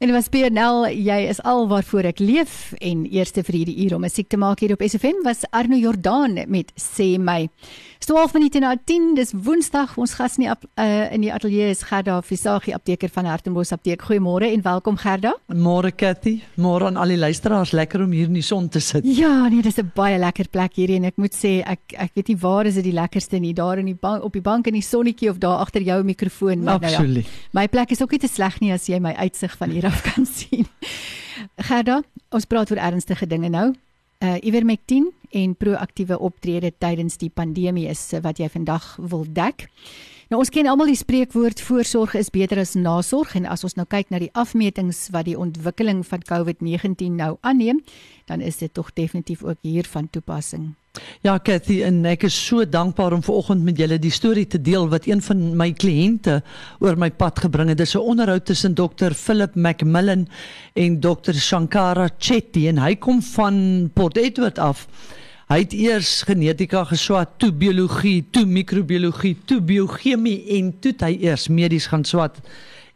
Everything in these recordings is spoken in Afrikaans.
En dit was PNL, jy is al waarvoor ek leef en eerste vir hierdie uur om 'n siek te maak hier op SFM was Arno Jordaan met sê my. 12 minute na 10, dis Woensdag. Ons gas in die uh, in die ateljee is Gerda Visagie, apteker van Hartenbos Apteek. Goeiemôre en welkom Gerda. Môre Cathy, môre aan al die luisteraars. Lekker om hier in die son te sit. Ja, nee, dis 'n baie lekker plek hier en ek moet sê ek ek weet nie waar is dit die lekkerste nie, daar in die bank op die bank in die sonnetjie of daar agter jou mikrofoon. Absoluut. Nou ja, my plek is ook nie te sleg nie as jy my uitsig van hier af kan sien. Gerda, ons praat oor ernstige dinge nou. Uh Ivermectin en proaktiewe optrede tydens die pandemie is wat jy vandag wil dek. Nou ons ken almal die spreekwoord voorsorg is beter as nasorg en as ons nou kyk na die afmetings wat die ontwikkeling van COVID-19 nou aanneem, dan is dit tog definitief ook hier van toepassing. Ja, Cathy, en ek is so dankbaar om vanoggend met julle die storie te deel wat een van my kliënte oor my pad gebring het. Dis 'n onderhoud tussen Dr. Philip McMillan en Dr. Shankara Chetty en hy kom van Port Edward af. Hy het eers genetika geswat, toe biologie, toe microbiologie, toe biochemie en toe hy eers medies gaan swat.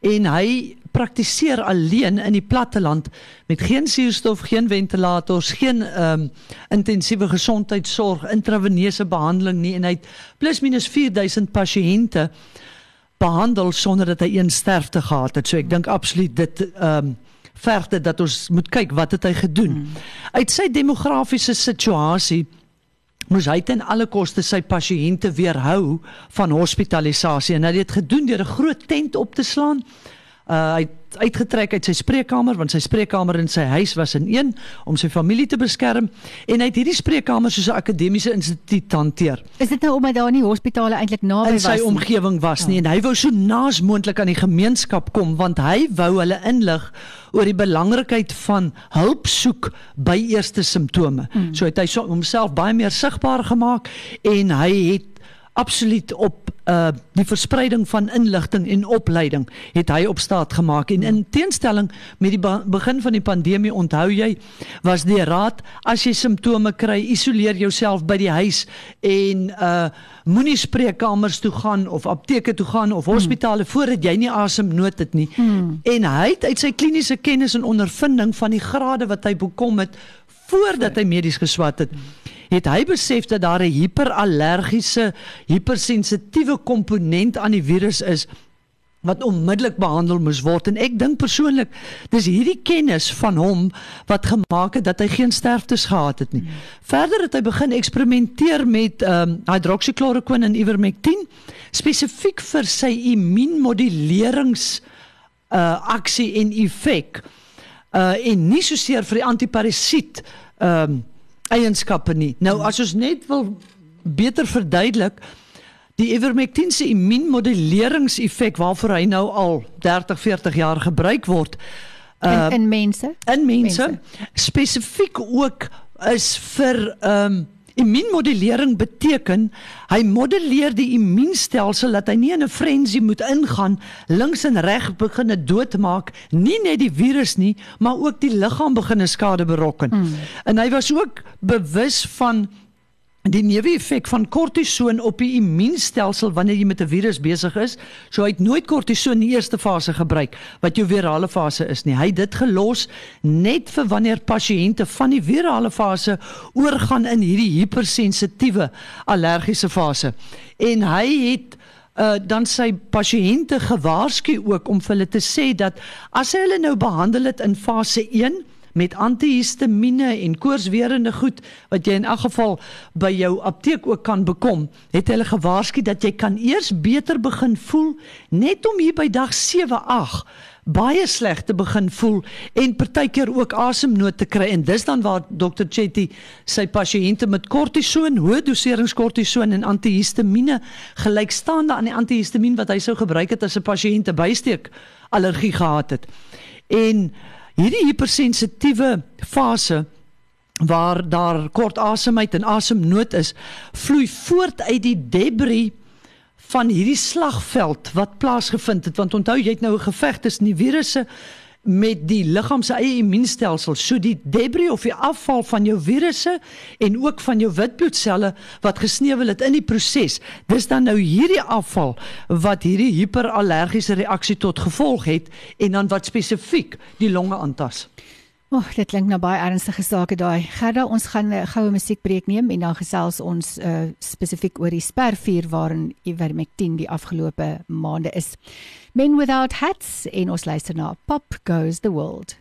En hy praktiseer alleen in die platteland met geen suurstof, geen ventilators, geen ehm um, intensiewe gesondheidsorg, intraveneuse behandeling nie en hy het plus minus 4000 pasiënte behandel sonder dat hy een sterfte gehad het. So ek dink absoluut dit ehm um, verg dit dat ons moet kyk wat het hy gedoen. Hmm. Uit sy demografiese situasie moes hy ten alle koste sy pasiënte weerhou van hospitalisasie en hy het dit gedoen deur 'n groot tent op te slaan Uh, hy het uitgetrek uit sy spreekkamer want sy spreekkamer in sy huis was in een om sy familie te beskerm en hy het hierdie spreekkamer soos 'n akademiese instituut hanteer. Is dit nou omdat daar nie hospitale eintlik naby was nie? In sy omgewing was nie ja. en hy wou so naas moontlik aan die gemeenskap kom want hy wou hulle inlig oor die belangrikheid van hulp soek by eerste simptome. Hmm. So het hy so homself baie meer sigbaar gemaak en hy het absoluut op uh die verspreiding van inligting en opleiding het hy op staat gemaak en in teenstelling met die begin van die pandemie onthou jy was die raad as jy simptome kry isoleer jouself by die huis en uh moenie spreekkamers toe gaan of apteke toe gaan of hospitale hmm. voordat jy nie asemnood het nie hmm. en hy het uit sy kliniese kennis en ondervinding van die grade wat hy bekom het voordat hy medies geswat het hmm het hy besef dat daar 'n hiperallergiese, hypersensitiewe komponent aan die virus is wat onmiddellik behandel moes word en ek dink persoonlik dis hierdie kennis van hom wat gemaak het dat hy geen sterftes gehad het nie. Hmm. Verder het hy begin eksperimenteer met ehm um, hydroxychloroquine en ivermectin spesifiek vir sy immuunmodulerings uh aksie en effek. Uh en nie soseer vir die antiparasiet ehm um, eienskappe nie. Nou as ons net wil beter verduidelik die ivermectin se immuunmoduleringseffek waarvoor hy nou al 30 40 jaar gebruik word uh, in in mense in mense, mense. spesifiek ook is vir ehm um, Immuunmodulering beteken hy moduleer die immuunstelsel dat hy nie in 'n frenzy moet ingaan, links en reg begin doodmaak, nie net die virus nie, maar ook die liggaam begin skade berokken. Mm. En hy was ook bewus van die neeweffek van kortison op die immuunstelsel wanneer jy met 'n virus besig is. So hy het nooit kortison in die eerste fase gebruik wat jou virale fase is nie. Hy het dit gelos net vir wanneer pasiënte van die virale fase oorgaan in hierdie hipersensitiewe allergiese fase. En hy het uh dan sy pasiënte gewaarsku ook om vir hulle te sê dat as hy hulle nou behandel het in fase 1 met antihistamiene en koorswerende goed wat jy in elk geval by jou apteek ook kan bekom, het hulle gewaarsku dat jy kan eers beter begin voel net om hier by dag 7 8 baie sleg te begin voel en partykeer ook asemnood te kry en dis dan waar Dr Chetty sy pasiënte met kortison, hoë doserings kortison en antihistamiene gelykstaande aan die antihistamien wat hy sou gebruik het as 'n pasiënt 'n bysteek allergie gehad het. En hierdie hipersensitiewe fase waar daar kort asemheid en asemnood is, vloei voort uit die debris van hierdie slagveld wat plaasgevind het. Want onthou jy het nou 'n geveg tussen die virusse met die liggaam se eie immuunstelsel. So die debris of die afval van jou virusse en ook van jou witbloedselle wat gesneuwel het in die proses. Dis dan nou hierdie afval wat hierdie hiperallergiese reaksie tot gevolg het en dan wat spesifiek die longe aantas. O, oh, dit klink nou baie ernstige sake daai. Gerda, ons gaan 'n goue musiekbreek neem en dan gesels ons uh, spesifiek oor die spervuur waarin ivermectin die afgelope maande is. Men without hats en ons luister na Pop Goes the World.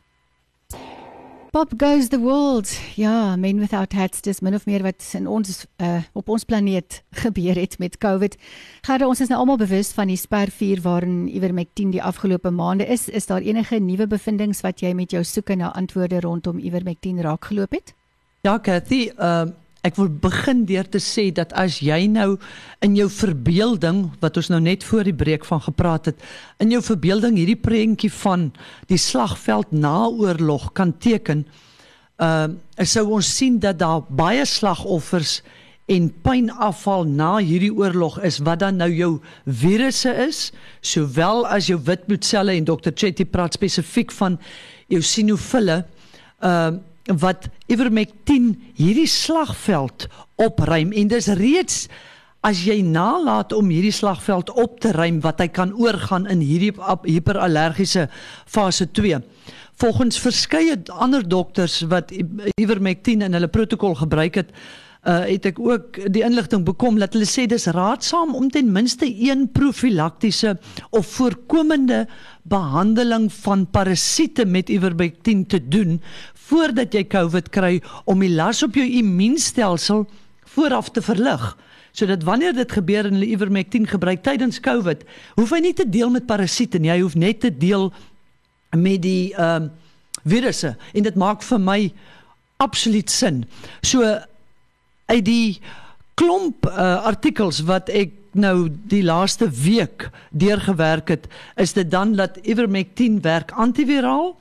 Pop goes the world. Ja, men without hats dis min of meer wat in ons uh, op ons planeet gebeur het met COVID. Gerda, ons is nou almal bewus van die spervuur waarin ivermectin die afgelope maande is. Is daar enige nuwe bevindinge wat jy met jou soeke na antwoorde rondom ivermectin raakgeloop het? Ja, Cathy, ehm uh, Ek wil begin deur te sê dat as jy nou in jou verbeelding wat ons nou net voor die breek van gepraat het, in jou verbeelding hierdie prentjie van die slagveld na oorlog kan teken, ehm uh, sou ons sien dat daar baie slagoffers en pynafval na hierdie oorlog is wat dan nou jou virusse is, sowel as jou witbloedselle en Dr. Chetty praat spesifiek van jou sinofille. Ehm uh, wat ivermectin hierdie slagveld opruim en dis reeds as jy nalat om hierdie slagveld op te ruim wat hy kan oorgaan in hierdie hiperallergiese fase 2. Volgens verskeie ander dokters wat ivermectin in hulle protokol gebruik het, uh, het ek ook die inligting bekom dat hulle sê dis raadsaam om ten minste een profilaktiese of voorkomende behandeling van parasiete met ivermectin te doen voordat jy COVID kry om die las op jou immuunstelsel vooraf te verlig sodat wanneer dit gebeur en hulle ivermectin gebruik tydens COVID, hoef hy nie te deel met parasiete nie, hy hoef net te deel met die ehm uh, virusse en dit maak vir my absoluut sin. So uit die klomp uh, artikels wat ek nou die laaste week deurgewerk het, is dit dan dat ivermectin werk antiviraal.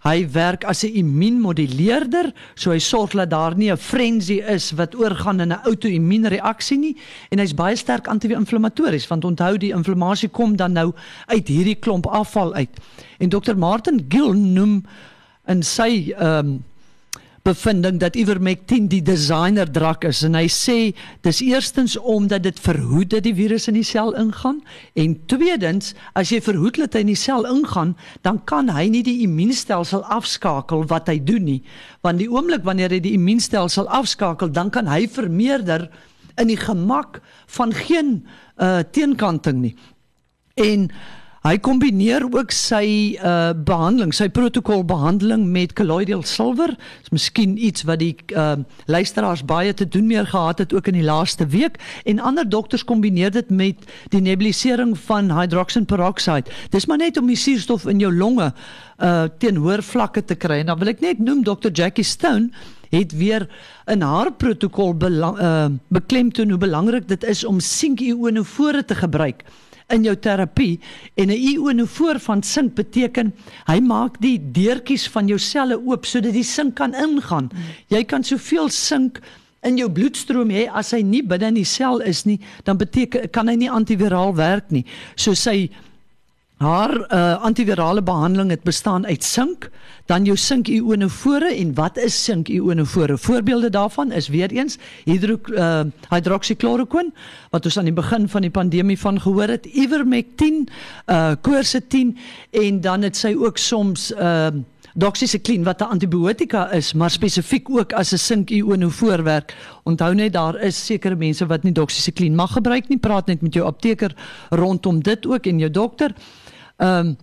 Hy werk as 'n immuunmoduleerder, so hy sorg dat daar nie 'n frenzy is wat oorgaan in 'n outo-immuunreaksie nie en hy's baie sterk anti-inflammatories want onthou die inflammasie kom dan nou uit hierdie klomp afval uit. En Dr. Martin Gill noem in sy ehm um, bevinding dat ivermectin die designer drak is. En hy sê dis eerstens omdat dit verhoed dat die virus in die sel ingaan. En tweedens as jy verhoed dat hy in die sel ingaan dan kan hy nie die immuunstelsel afskakel wat hy doen nie. Want die oomblik wanneer hy die immuunstelsel afskakel dan kan hy vermeerder in die gemak van geen uh, teenkanting nie. En Hy kombineer ook sy uh behandeling, sy protokol behandeling met colloidal silver. Dis miskien iets wat die uh luisteraars baie te doen meer gehad het ook in die laaste week en ander dokters kombineer dit met die nebulisering van hydroxyn peroxide. Dis maar net om die suurstof in jou longe uh teen hoër vlakke te kry. En dan wil ek net noem Dr. Jackie Stone het weer in haar protokol belang, uh beklemtoon hoe belangrik dit is om sinkionofore te gebruik in jou terapie en 'n ionofoor van sink beteken hy maak die deurtjies van jou selle oop sodat die sink kan ingaan. Jy kan soveel sink in jou bloedstroom hê as hy nie binne in die sel is nie, dan beteken kan hy nie antiviraal werk nie. So sy Haar uh, antivirale behandeling het bestaan uit sink, dan jou sinkionofore en wat is sinkionofore? Voorbeelde daarvan is weer eens hydro uh, hydroxychloroquine wat ons aan die begin van die pandemie van gehoor het, ivermectin, uh quercetin en dan het sy ook soms uh doxycycline wat 'n antibiotika is, maar spesifiek ook as 'n sinkionofoor werk. Onthou net daar is sekere mense wat nie doxycycline mag gebruik nie. Praat net met jou apteker rondom dit ook en jou dokter. Ehm um,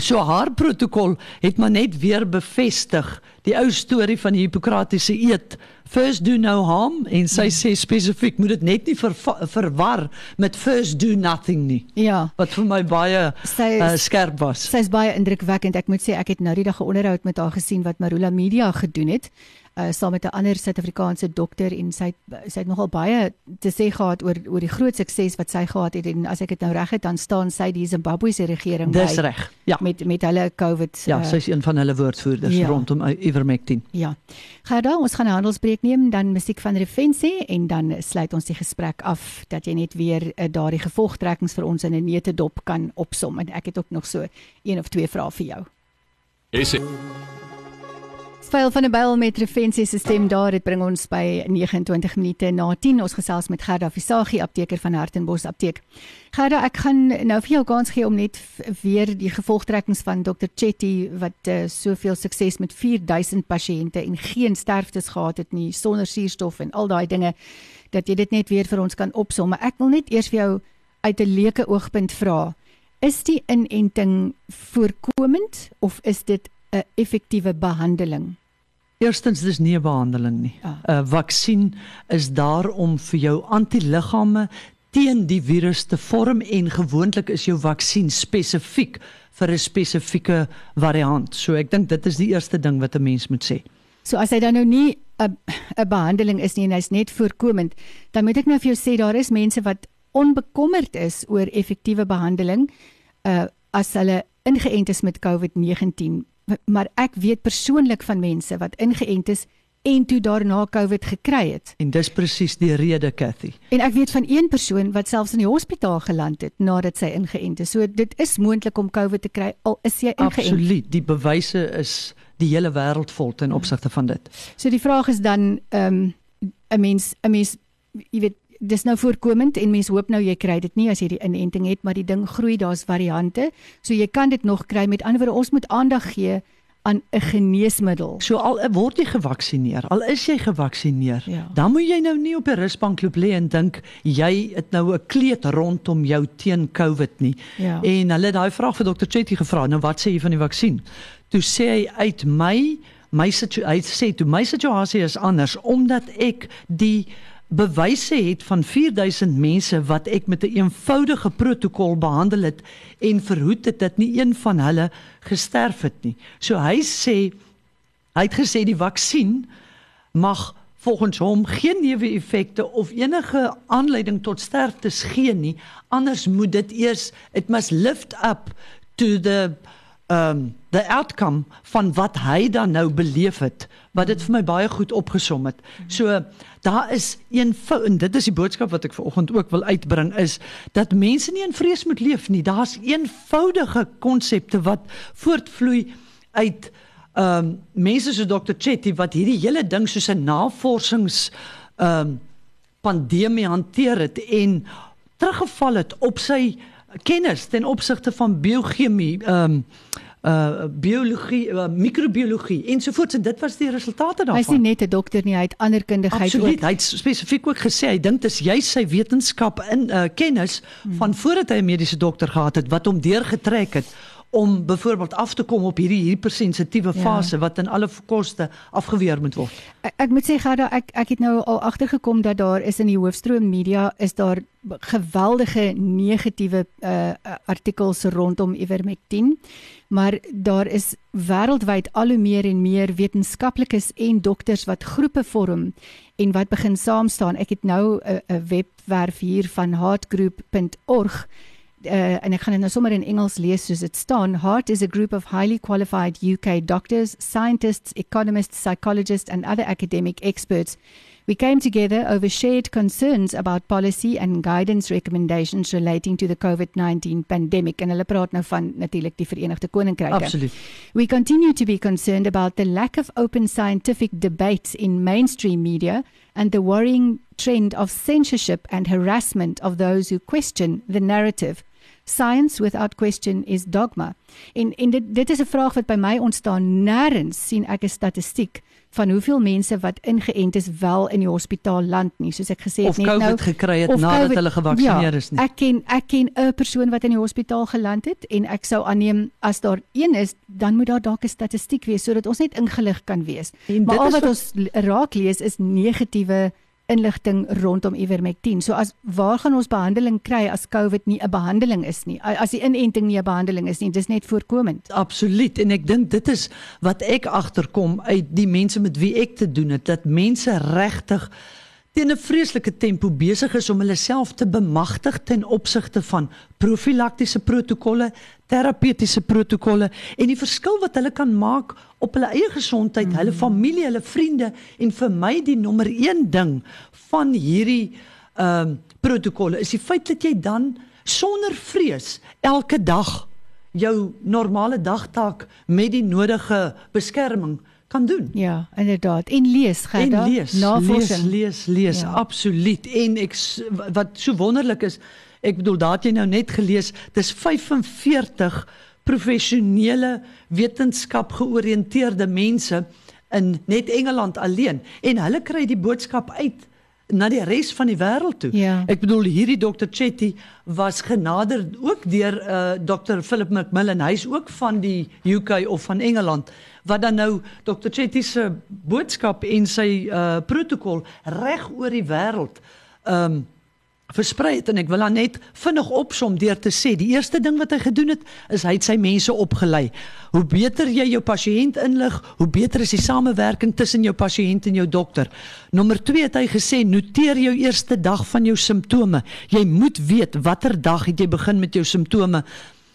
so haar protokol het maar net weer bevestig die ou storie van die Hippokratiese eed. First do no harm en sy sê spesifiek moet dit net nie ver, verwar met first do nothing nie. Ja. Wat vir my baie sy is, uh, skerp was. Sy's baie indrukwekkend. Ek moet sê ek het nou die dag 'n onderhoud met haar gesien wat Marula Media gedoen het uh, saam met 'n ander Suid-Afrikaanse dokter en sy sy het nogal baie te sê gehad oor oor die groot sukses wat sy gehad het en as ek dit nou reg het dan staan sy die Zimbabwe se regering by. Dis reg. Ja. Met met hulle COVID. Ja, uh, sy is een van hulle woordvoerders ja. rondom Ivermectin. Ja. Gaan dan ons gaan 'n handelsbreek neem dan musiek van Refensie en dan sluit ons die gesprek af dat jy net weer uh, daardie gevolgtrekkings vir ons in 'n neute dop kan opsom en ek het ook nog so een of twee vrae vir jou. Is Speel van 'n byl met Refensie se stem daar. Dit bring ons by 29 minute na 10. Ons gesels met Gerda Visagie, apteker van Hartenbos Apteek. Gerda, ek gaan nou vir jou kans gee om net weer die gevolgtrekkings van Dr Chetty wat uh, soveel sukses met 4000 pasiënte en geen sterftes gehad het nie sonder suurstof en al daai dinge dat jy dit net weer vir ons kan opsom. Maar ek wil net eers vir jou uit 'n leuke oogpunt vra. Is die inenting voorkomend of is dit 'n effektiewe behandeling? Eerstens dis nie 'n behandeling nie. 'n ja. uh, Vaksin is daar om vir jou antiliggame teen die virus te vorm en gewoonlik is jou vaksin spesifiek vir 'n spesifieke variant. So ek dink dit is die eerste ding wat 'n mens moet sê. So as hy dan nou nie 'n 'n behandeling is nie en hy's net voorkomend, dan moet ek nou vir jou sê daar is mense wat onbekommerd is oor effektiewe behandeling uh as hulle ingeënt is met COVID-19 maar ek weet persoonlik van mense wat ingeënt is en toe daarna COVID gekry het. En dis presies die rede, Cathy. En ek weet van een persoon wat selfs in die hospitaal geland het nadat sy ingeënt is. So dit is moontlik om COVID te kry al is jy ingeënt. Absoluut. Die bewyse is die hele wêreld vol ten opsigte van dit. So die vraag is dan ehm um, 'n mens 'n mens jy weet dis nou voorkomend en mense hoop nou jy kry dit nie as jy die inenting het, maar die ding groei, daar's variante. So jy kan dit nog kry met ander woorde ons moet aandag gee aan 'n geneesmiddel. So al word jy gevaksinneer, al is jy gevaksinneer, ja. dan moet jy nou nie op 'n rusbank loop lê en dink jy het nou 'n kleed rondom jou teen COVID nie. Ja. En hulle het daai vraag vir dokter Chetty gevra, nou wat sê jy van die vaksin? Toe sê hy uit my my situasie sê toe my situasie is anders omdat ek die bewyse het van 4000 mense wat ek met 'n een eenvoudige protokol behandel het en verhoed het dat nie een van hulle gesterf het nie. So hy sê hy het gesê die vaksin mag volgens hom geen neeweffekte of enige aanleiding tot sterftes gee nie. Anders moet dit eers it must lift up to the um the outcome van wat hy dan nou beleef het wat dit vir my baie goed opgesom het. So daar is een en dit is die boodskap wat ek vanoggend ook wil uitbring is dat mense nie in vrees moet leef nie. Daar's eenvoudige konsepte wat voortvloei uit um mense so Dr Chetty wat hierdie hele ding soos 'n navorsings um pandemie hanteer het en teruggeval het op sy kennis ten opsigte van biochemie ehm um, uh biologie uh, microbiologie ensovoorts en dit was die resultate daarvan. Hy's nie net 'n dokter nie, hy het ander kundigheid Absoluut, ook. Hy het spesifiek ook gesê hy dink dit is juist sy wetenskap in uh kennis hmm. van voordat hy 'n mediese dokter gehad het wat hom deurgetrek het om byvoorbeeld af te kom op hierdie hypersensitiewe ja. fase ja. wat in alle koste afgeweer moet word. Ek, ek moet sê Gerda, ek ek het nou al agtergekom dat daar is in die hoofstroom media is daar geweldige negatiewe uh artikels rondom Ivermectin, maar daar is wêreldwyd al hoe meer en meer wetenskaplikes en dokters wat groepe vorm en wat begin saam staan. Ek het nou 'n 'n webwerf hier van heartgroup.org uh, en ek gaan dit nou sommer in Engels lees soos dit staan. Heart is a group of highly qualified UK doctors, scientists, economists, psychologists and other academic experts. We came together over shared concerns about policy and guidance recommendations relating to the COVID-19 pandemic en hulle praat nou van natuurlik die Verenigde Koninkryk. Absoluut. We continue to be concerned about the lack of open scientific debates in mainstream media and the worrying trend of censorship and harassment of those who question the narrative. Science without question is dogma. En en dit dit is 'n vraag wat by my ontstaan. Nêrens sien ek 'n statistiek van hoeveel mense wat ingeënt is wel in die hospitaal land nie, soos ek gesê het net nou. Of COVID gekry het nadat COVID, hulle gevaksinneer ja, is nie. Ek ken ek ken 'n persoon wat in die hospitaal geland het en ek sou aanneem as daar een is, dan moet daar dalk 'n statistiek wees sodat ons net ingelig kan wees. En maar al wat ons raak lees is negatiewe inligting rondom Ivermectin. So as waar gaan ons behandeling kry as COVID nie 'n behandeling is nie? As die inenting nie 'n behandeling is nie, dis net voorkomend. Absoluut. En ek dink dit is wat ek agterkom uit die mense met wie ek te doen het, dat mense regtig teen 'n vreeslike tempo besig is om hulle self te bemagtig ten opsigte van profilaktiese protokolle, terapeutiese protokolle en die verskil wat hulle kan maak op hulle eie gesondheid, mm -hmm. hulle familie, hulle vriende en vir my die nommer 1 ding van hierdie ehm uh, protokolle is die feit dat jy dan sonder vrees elke dag jou normale dagtaak met die nodige beskerming kan doen. Ja, inderdaad. En lees, Gerda. En lees, Navorsing. lees, lees, lees, Ja. absoluut. En ek wat so wonderlik is, ek bedoel daar het jy nou net gelees, dis 45 professionele wetenskap georiënteerde mense in net Engeland alleen en hulle kry die boodskap uit na die res van die wêreld toe. Ja. Ek bedoel hierdie Dr Chetty was genader ook deur uh, Dr Philip McMillan. Hy's ook van die UK of van Engeland wat dan nou Dr Chetty se boodskap en sy uh, protokol reg oor die wêreld um versprei het en ek wil dan net vinnig opsom deur te sê die eerste ding wat hy gedoen het is hy het sy mense opgelei. Hoe beter jy jou pasiënt inlig, hoe beter is die samewerking tussen jou pasiënt en jou dokter. Nommer 2 het hy gesê noteer jou eerste dag van jou simptome. Jy moet weet watter dag het jy begin met jou simptome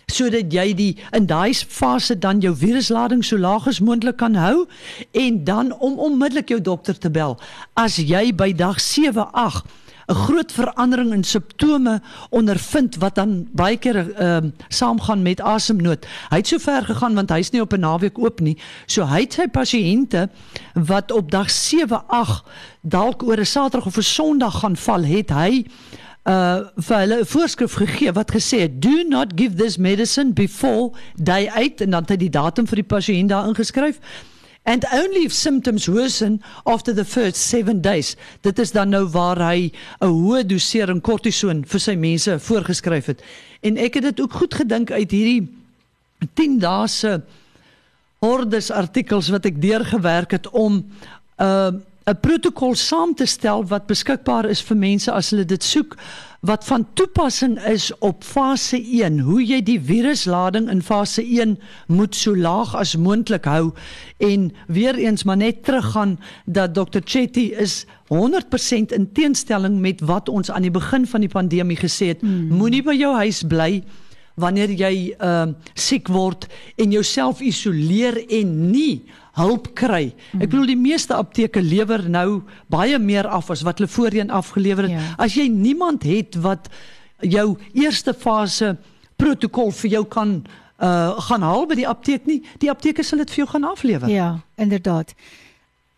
sodat jy die in daai fase dan jou viruslading so laag as moontlik kan hou en dan om onmiddellik jou dokter te bel. As jy by dag 7, 8 'n groot verandering in simptome ondervind wat dan baie keer ehm uh, saamgaan met asemnood. Hy het so ver gegaan want hy's nie op 'n naweek oop nie. So hy het sy pasiënte wat op dag 7, 8 dalk oor 'n Saterdag of 'n Sondag gaan val, het hy uh vir hulle 'n voorskrif gegee wat gesê het do not give this medicine before day 8 en dan het hy die datum vir die pasiënt daar ingeskryf and only if symptoms worsen after the first 7 days. Dit is dan nou waar hy 'n hoë dosering kortison vir sy mense voorgeskryf het. En ek het dit ook goed gedink uit hierdie 10 dae se hordes artikels wat ek deurgewerk het om 'n uh, 'n protokol saam te stel wat beskikbaar is vir mense as hulle dit soek wat van toepassing is op fase 1 hoe jy die viruslading in fase 1 moet so laag as moontlik hou. En weer eens maar net teruggaan dat Dr Chetty is 100% in teenstelling met wat ons aan die begin van die pandemie gesê het. Mm. moenie by jou huis bly wanneer jy uh siek word en jouself isoleer en nie hulp kry. Ek bedoel die meeste apteke lewer nou baie meer af as wat hulle voorheen afgelewer het. Ja. As jy niemand het wat jou eerste fase protokol vir jou kan uh gaan haal by die apteek nie, die apteke sal dit vir jou gaan aflewer. Ja, inderdaad.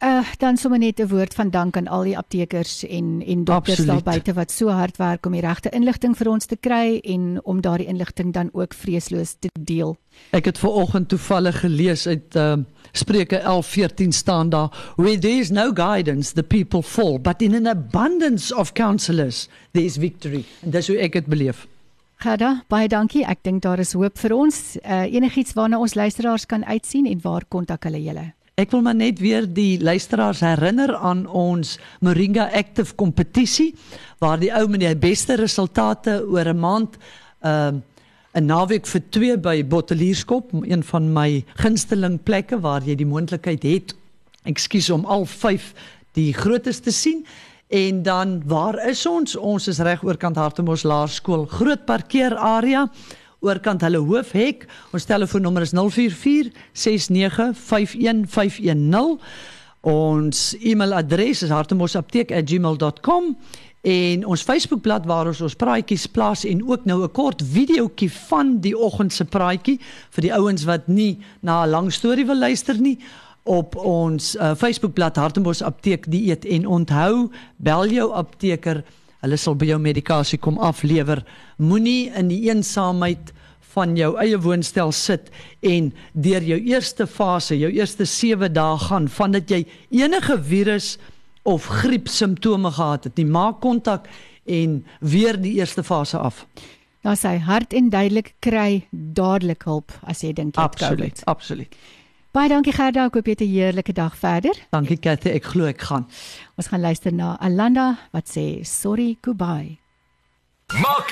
Uh dan sommer net 'n woord van dank aan al die aptekers en en dokters daar buite wat so hard werk om die regte inligting vir ons te kry en om daardie inligting dan ook vreesloos te deel. Ek het ver oggend toevallig gelees uit uh, Spreuke 11:14 staan daar where there is no guidance the people fall but in an abundance of counselors there is victory. En dis hoe ek dit beleef. Gerda, baie dankie. Ek dink daar is hoop vir ons. Uh enigiets waarna ons luisteraars kan uitsien en waar kontak hulle julle? Ek wil maar net weer die luisteraars herinner aan ons Moringa Active kompetisie waar die ou met die beste resultate oor 'n maand ehm uh, 'n naweek vir 2 by Bottelierskop, een van my gunsteling plekke waar jy die moontlikheid het. Ekskuus om al 5 die grootes te sien. En dan waar is ons? Ons is reg oorkant Hartemos Laerskool, groot parkeerarea oorkant hulle hoofhek. Ons telefoonnommer is 044 6951510. Ons e-mailadres is hartemosapteek@gmail.com en ons Facebookblad waar ons ons praatjies plaas en ook nou 'n kort videoetjie van die oggend se praatjie vir die ouens wat nie na 'n lang storie wil luister nie op ons uh, Facebookblad Hartembos Apteek Dieet en onthou bel jou apteker hulle sal by jou medikasie kom aflewer. Moenie in die eensaamheid van jou eie woonstel sit en deur jou eerste fase jou eerste 7 dae gaan vandat jy enige virus of griep simptome gehad het nie. Maak kontak en weer die eerste fase af. Daar sê hard en duidelik kry dadelik hulp as jy dink jy het COVID. absoluut absoluut Baie dankie Gerda, ek hoop jy het 'n heerlike dag verder. dankie Cathy ek glo ek gaan Ons gaan luister na Alanda wat sê sorry goodbye. Maak